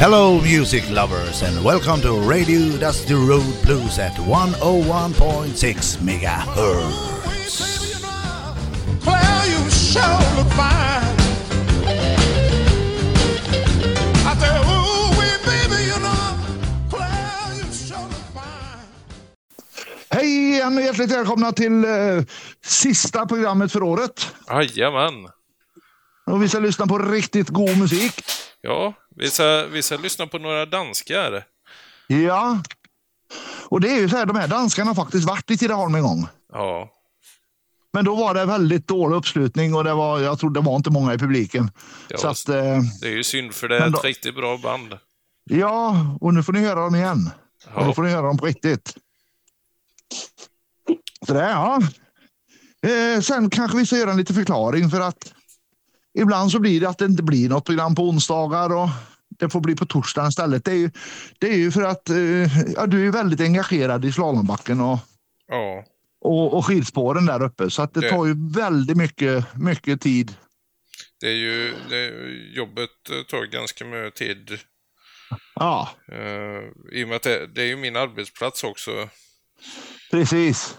Hello, music lovers, and welcome to Radio Dusty Road Blues at 101.6 megahertz. Claire, you sure look fine. I said, ooh, wee, baby, you know, Claire, you sure look fine. Hej igen och hjärtligt välkomna till eh, sista programmet för året. Jajamän. Och vi ska lyssna på riktigt god musik. Ja, vi ska, lyssna på några danskar. Ja. Och det är ju så här, de här danskarna har faktiskt varit i Tidaholm en gång. Ja, Men då var det väldigt dålig uppslutning och det var, jag tror det var inte många i publiken. Ja, så att, eh, det är ju synd för det är då- ett riktigt bra band. ja, och nu får ni höra dem igen. Och Ja. då får ni höra dem på riktigt. Så det, ja. Eh, sen kanske vi ska göra en liten förklaring för att ibland så blir det att det inte blir något program på onsdagar och det får bli på torsdagen istället. Det är ju, det är ju för att eh, ja, du är väldigt engagerad i slalombacken och, Ja, och, och skidspåren där uppe så att det Det- tar ju väldigt mycket, mycket tid. det är ju det jobbet tar ganska mycket tid. Ja, Uh, I och med att det, det är ju min arbetsplats också. precis.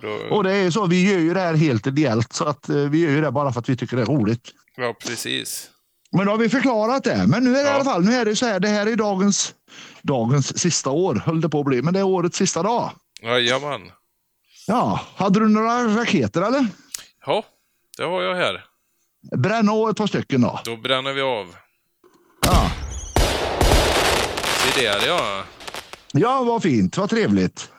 Då, Och det är så, vi gör ju det här helt ideellt så att eh, vi gör ju det bara för att vi tycker det är roligt. ja, precis. Men då har vi förklarat det. Men nu är det i Ja. alla fall, nu är det så här, det här är dagens, dagens sista år, höll det på att bli, men det är årets sista dag. Jajamän. Ja, hade du några raketer eller? Ja, det har jag här. Bränna av ett par stycken då. Då bränner vi av. Ja, Se där ja. ja vad fint, vad trevligt.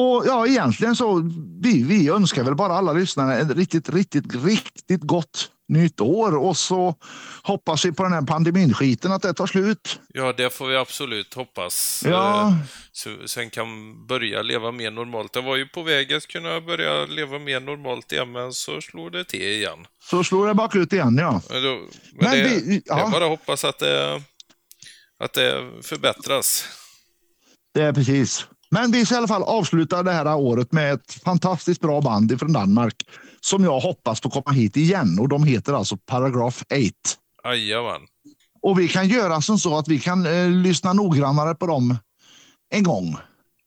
Och ja, egentligen så, vi, vi önskar väl bara alla lyssnare ett riktigt, riktigt, riktigt gott nytt år. Och så hoppas vi på den här pandeminskiten att det tar slut. Ja, det får vi absolut hoppas. Ja. Eh, Så sen kan börja leva mer normalt. Det var ju på väg att kunna börja leva mer normalt igen, men så slog det till igen. Så slår det bakut igen, ja. Men, då, men, Men det, vi- ja. är bara hoppas att det, att det förbättras. Det är precis. Men vi ska i alla fall avsluta det här året med ett fantastiskt bra band från Danmark som jag hoppas får komma hit igen. Och De heter alltså Paragraph 8. Jajamän. Och vi kan göra som så att vi kan eh, lyssna noggrannare på dem en gång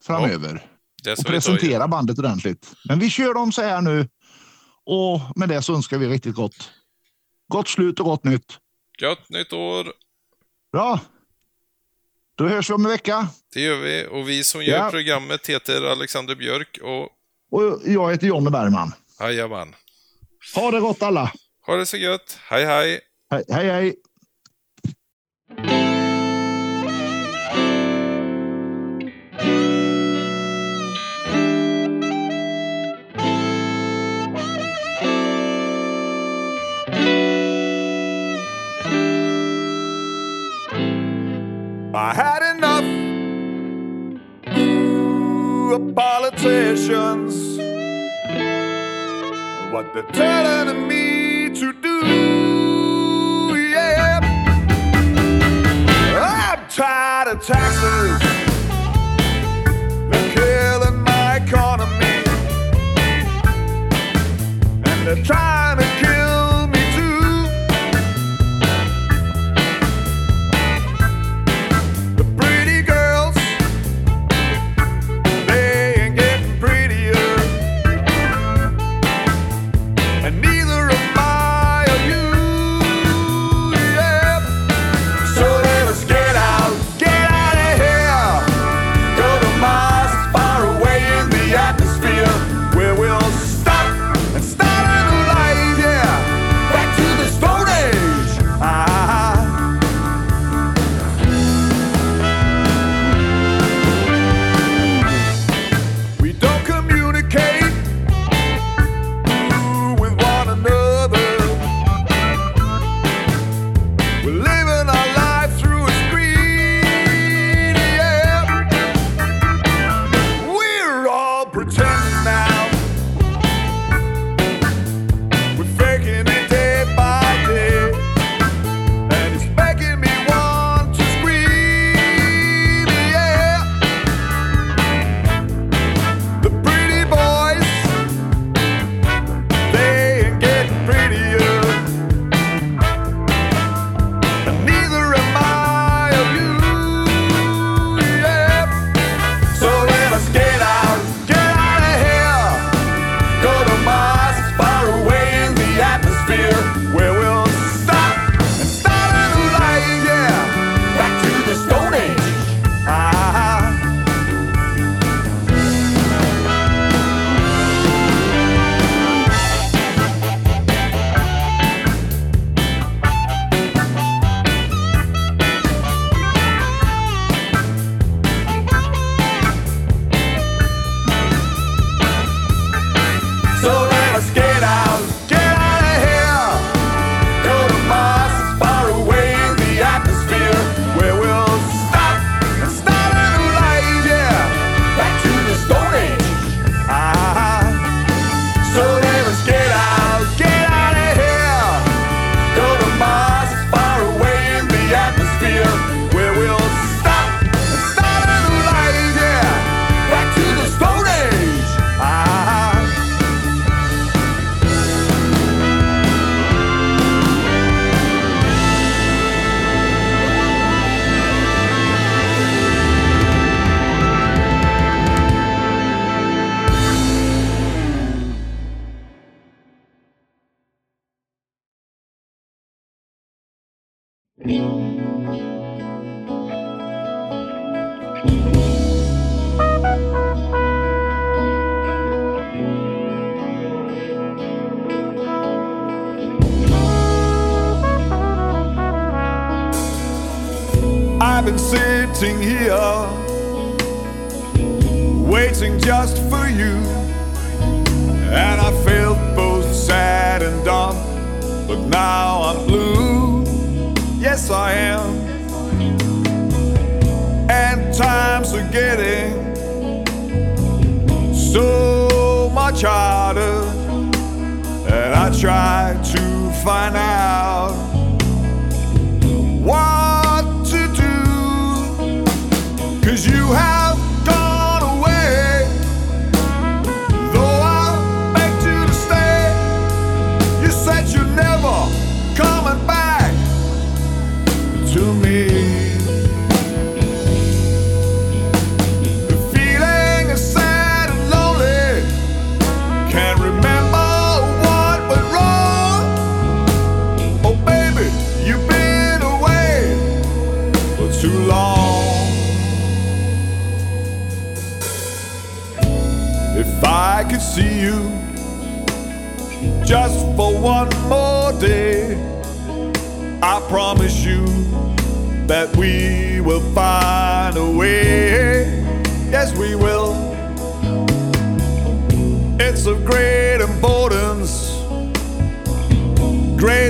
framöver. Det och presentera bandet ordentligt. Men vi kör dem så här nu. Och med det så önskar vi riktigt gott. Gott slut och gott nytt. Gött nytt år! Bra. Då hörs vi om en vecka. Det gör vi. Och vi som gör Ja. programmet heter Alexander Björk och Och jag heter Jonny Bergman. jajamän. Ha det gott alla. Ha det så gött. Hej hej! Hej, hej. hej. I had enough of politicians. What they're telling me to do, yeah. I'm tired of taxes. I've been sitting here waiting just for you. much harder and I try to find out what to do. Cause you have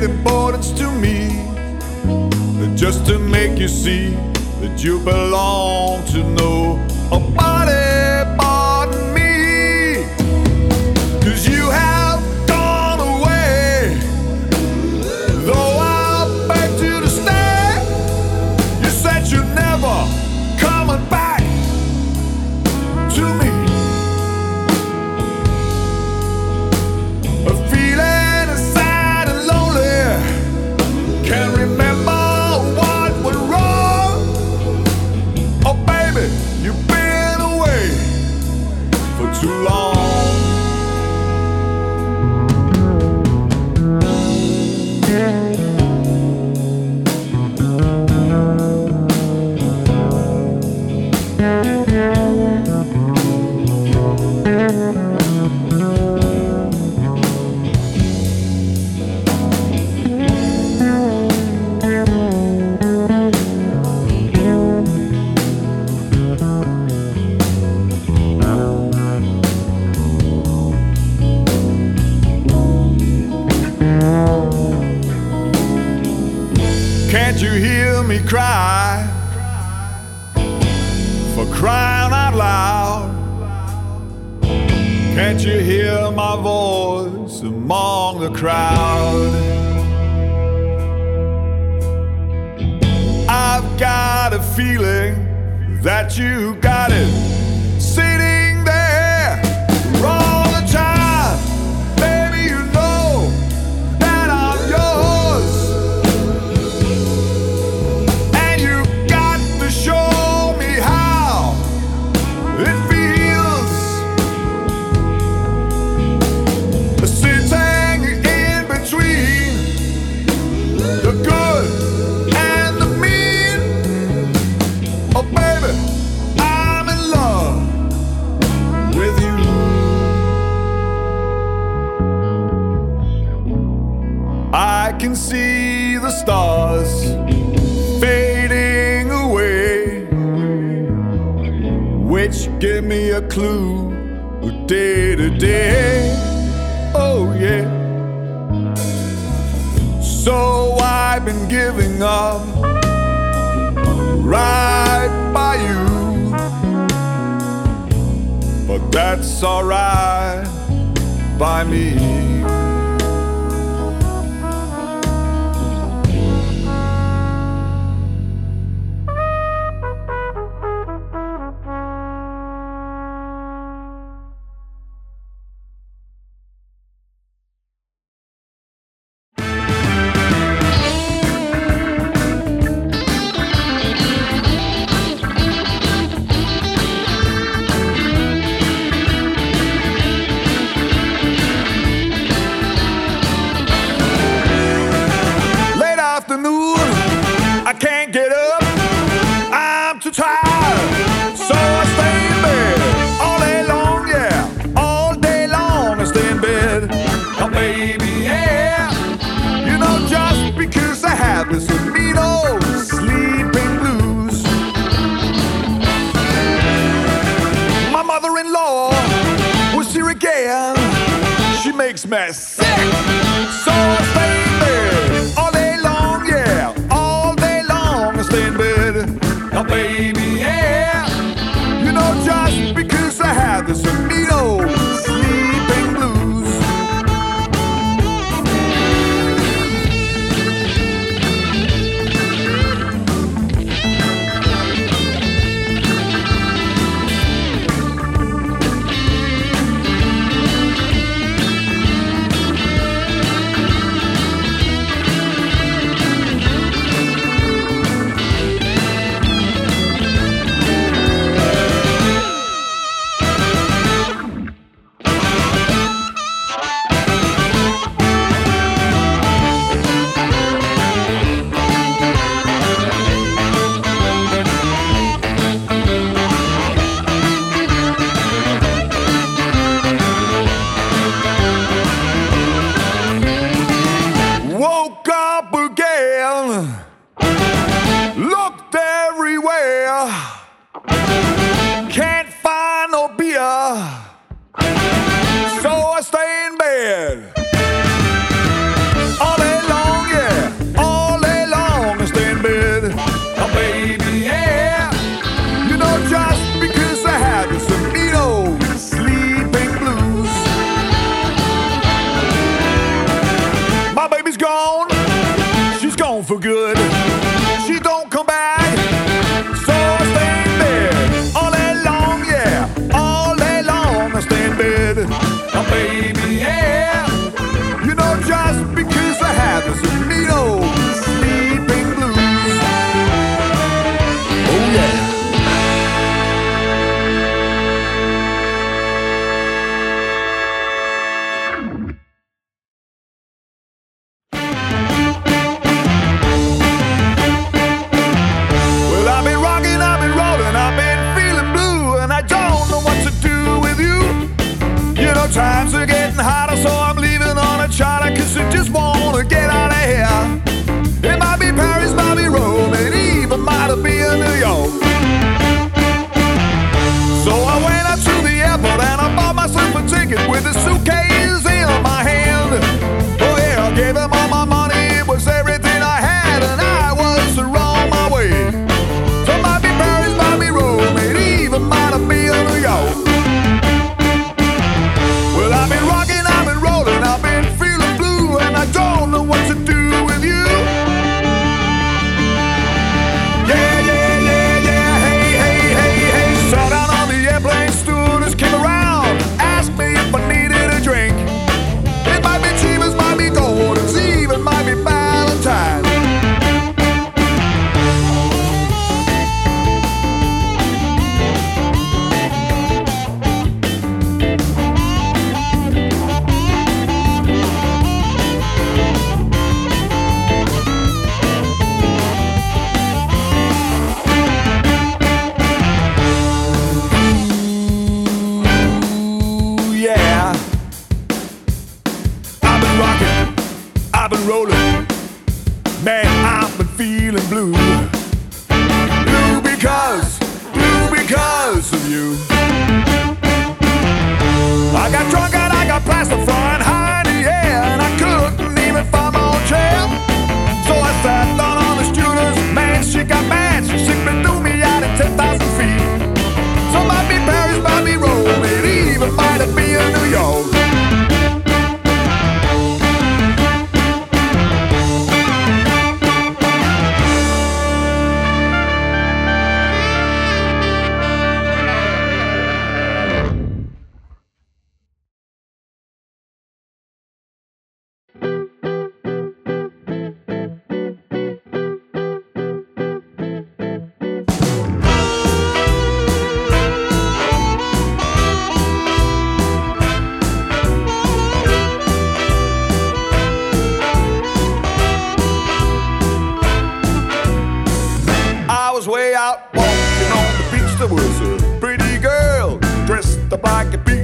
great importance to me. Just to make you see that you belong to nobody. Música sick, so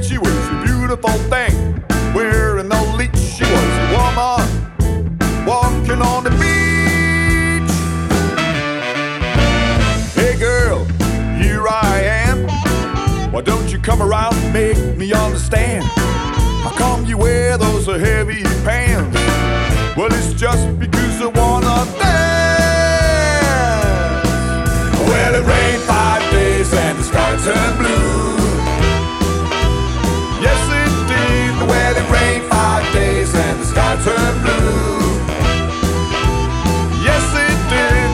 She was a beautiful thing, wearing no leech. She was a woman walking on the beach. Hey girl, here I am. Why don't you come around and make me understand? How come you wear those heavy pants? Well, it's just because I wanna dance. Well, it rained five days and the sky turned blue. Turned blue. Yes, it did.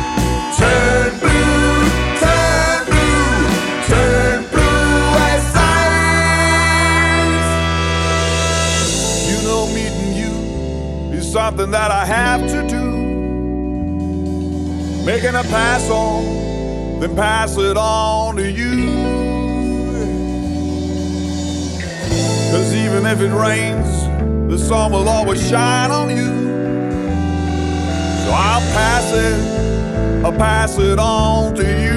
Turn blue, turn blue, turn blue as ice. You know, meeting you is something that I have to do. Making a pass on, then pass it on to you. Cause even if it rains, the sun will always shine on you. So I'll pass it, I'll pass it on to you.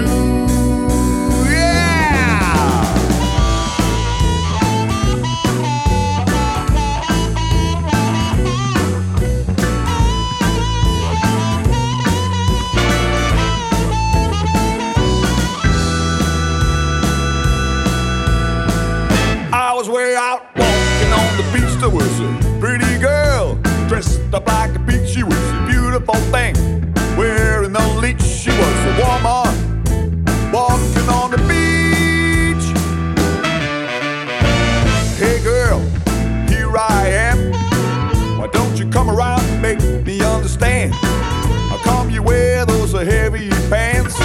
Those heavy pants?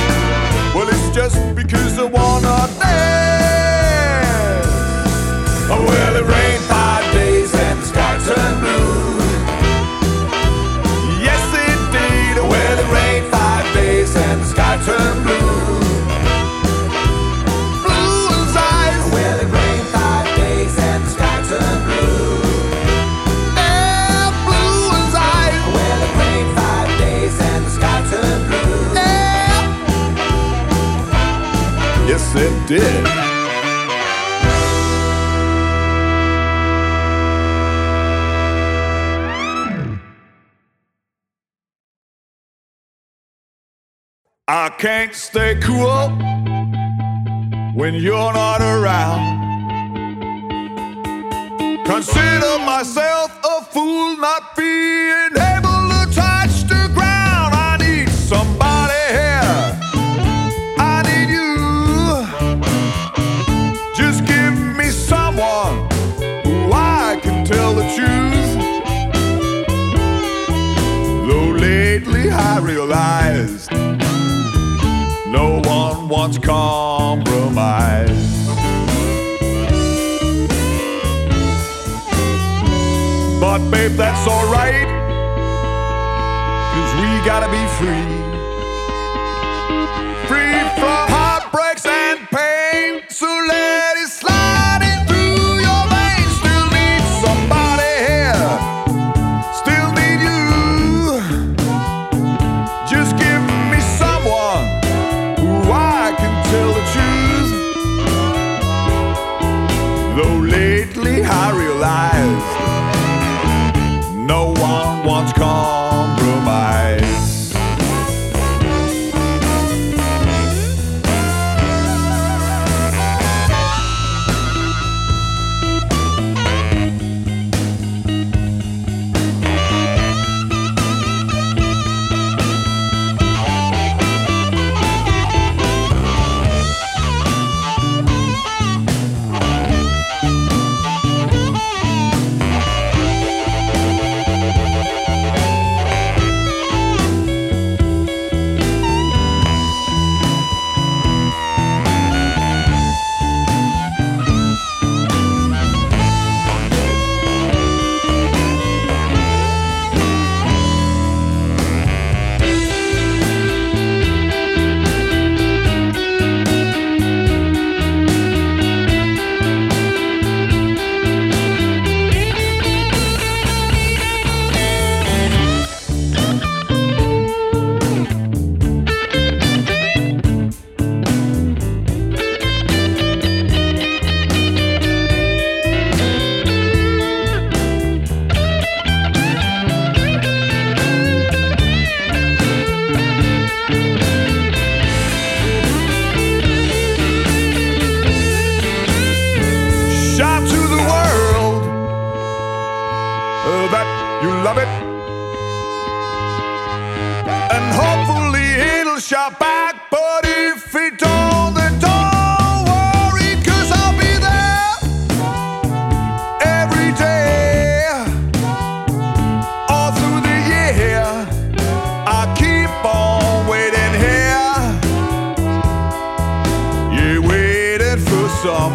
Well, it's just because I wanna dance. I can't stay cool when you're not around. Consider myself a fool not being babe, that's alright. Cause we gotta be free. Free from heartbreaks and pain. So let it slide in through your veins. Still need somebody here. Still need you. Just give me someone who I can tell the truth. Though lately I realized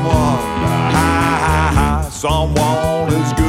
someone, someone as good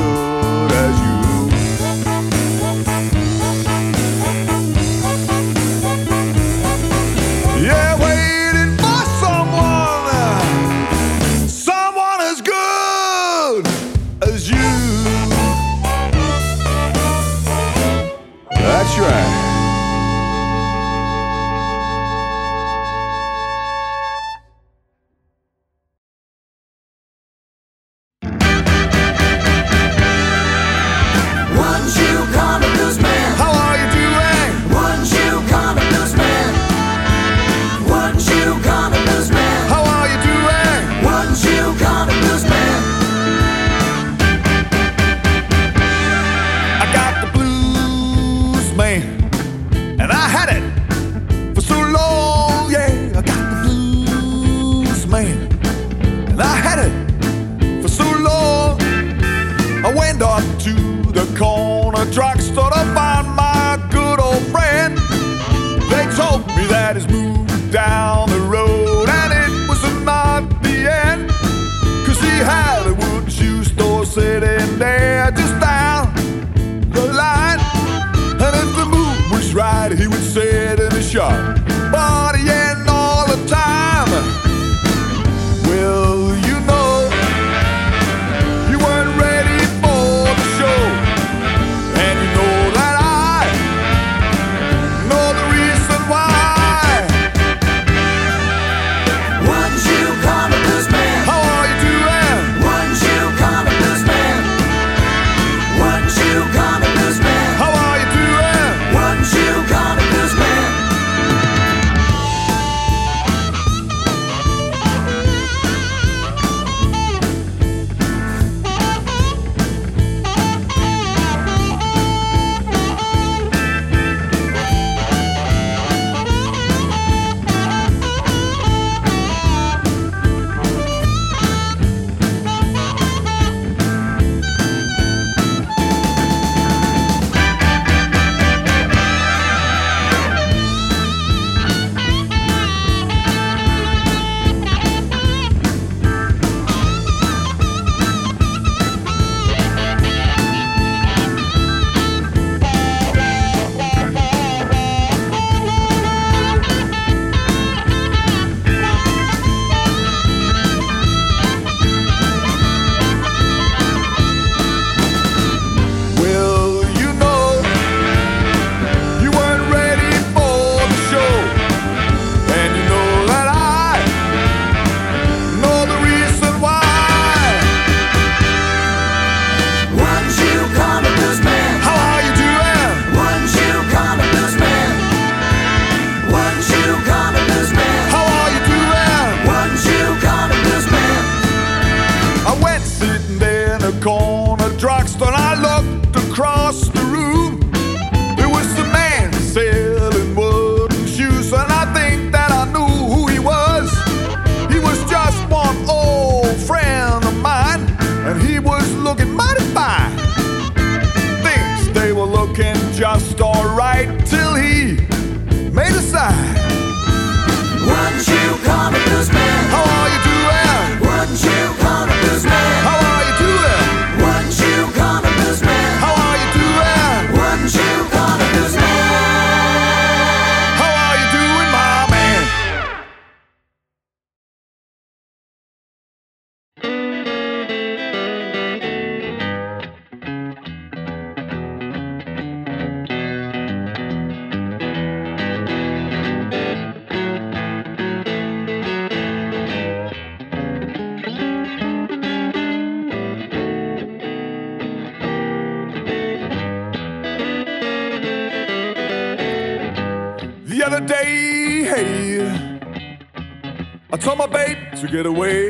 get away.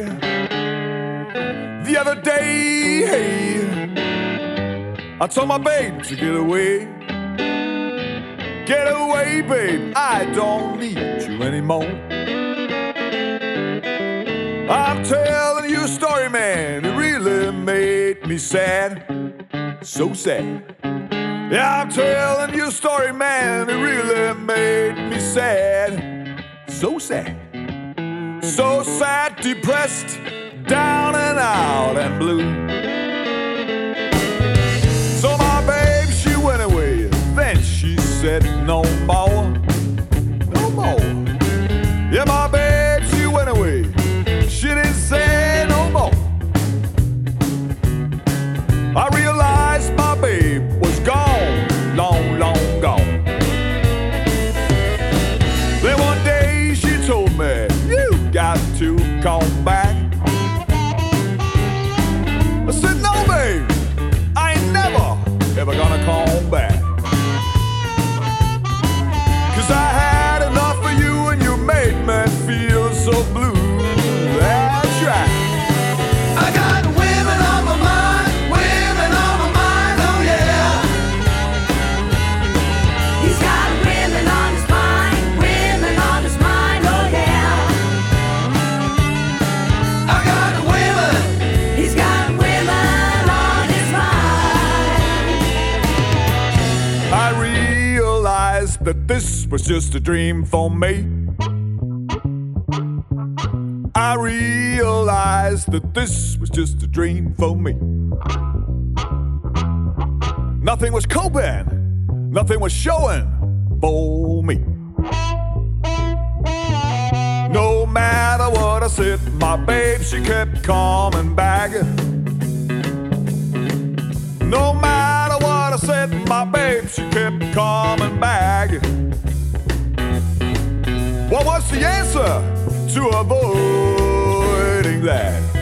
The other day, hey, I told my babe to get away. Get away, babe, I don't need you anymore. I'm telling you a story, man, it really made me sad. So sad. Yeah, I'm telling you a story, man, it really made me sad. So sad. So sad, depressed, down and out and blue. So my babe, she went away. Then she said, No more, No, babe, I ain't never, ever gonna come was just a dream for me. I realized that this was just a dream for me. Nothing was coping, nothing was showing for me. No matter what I said, my babe, she kept coming back. No matter what I said, my babe, she kept coming back. The answer to avoiding that?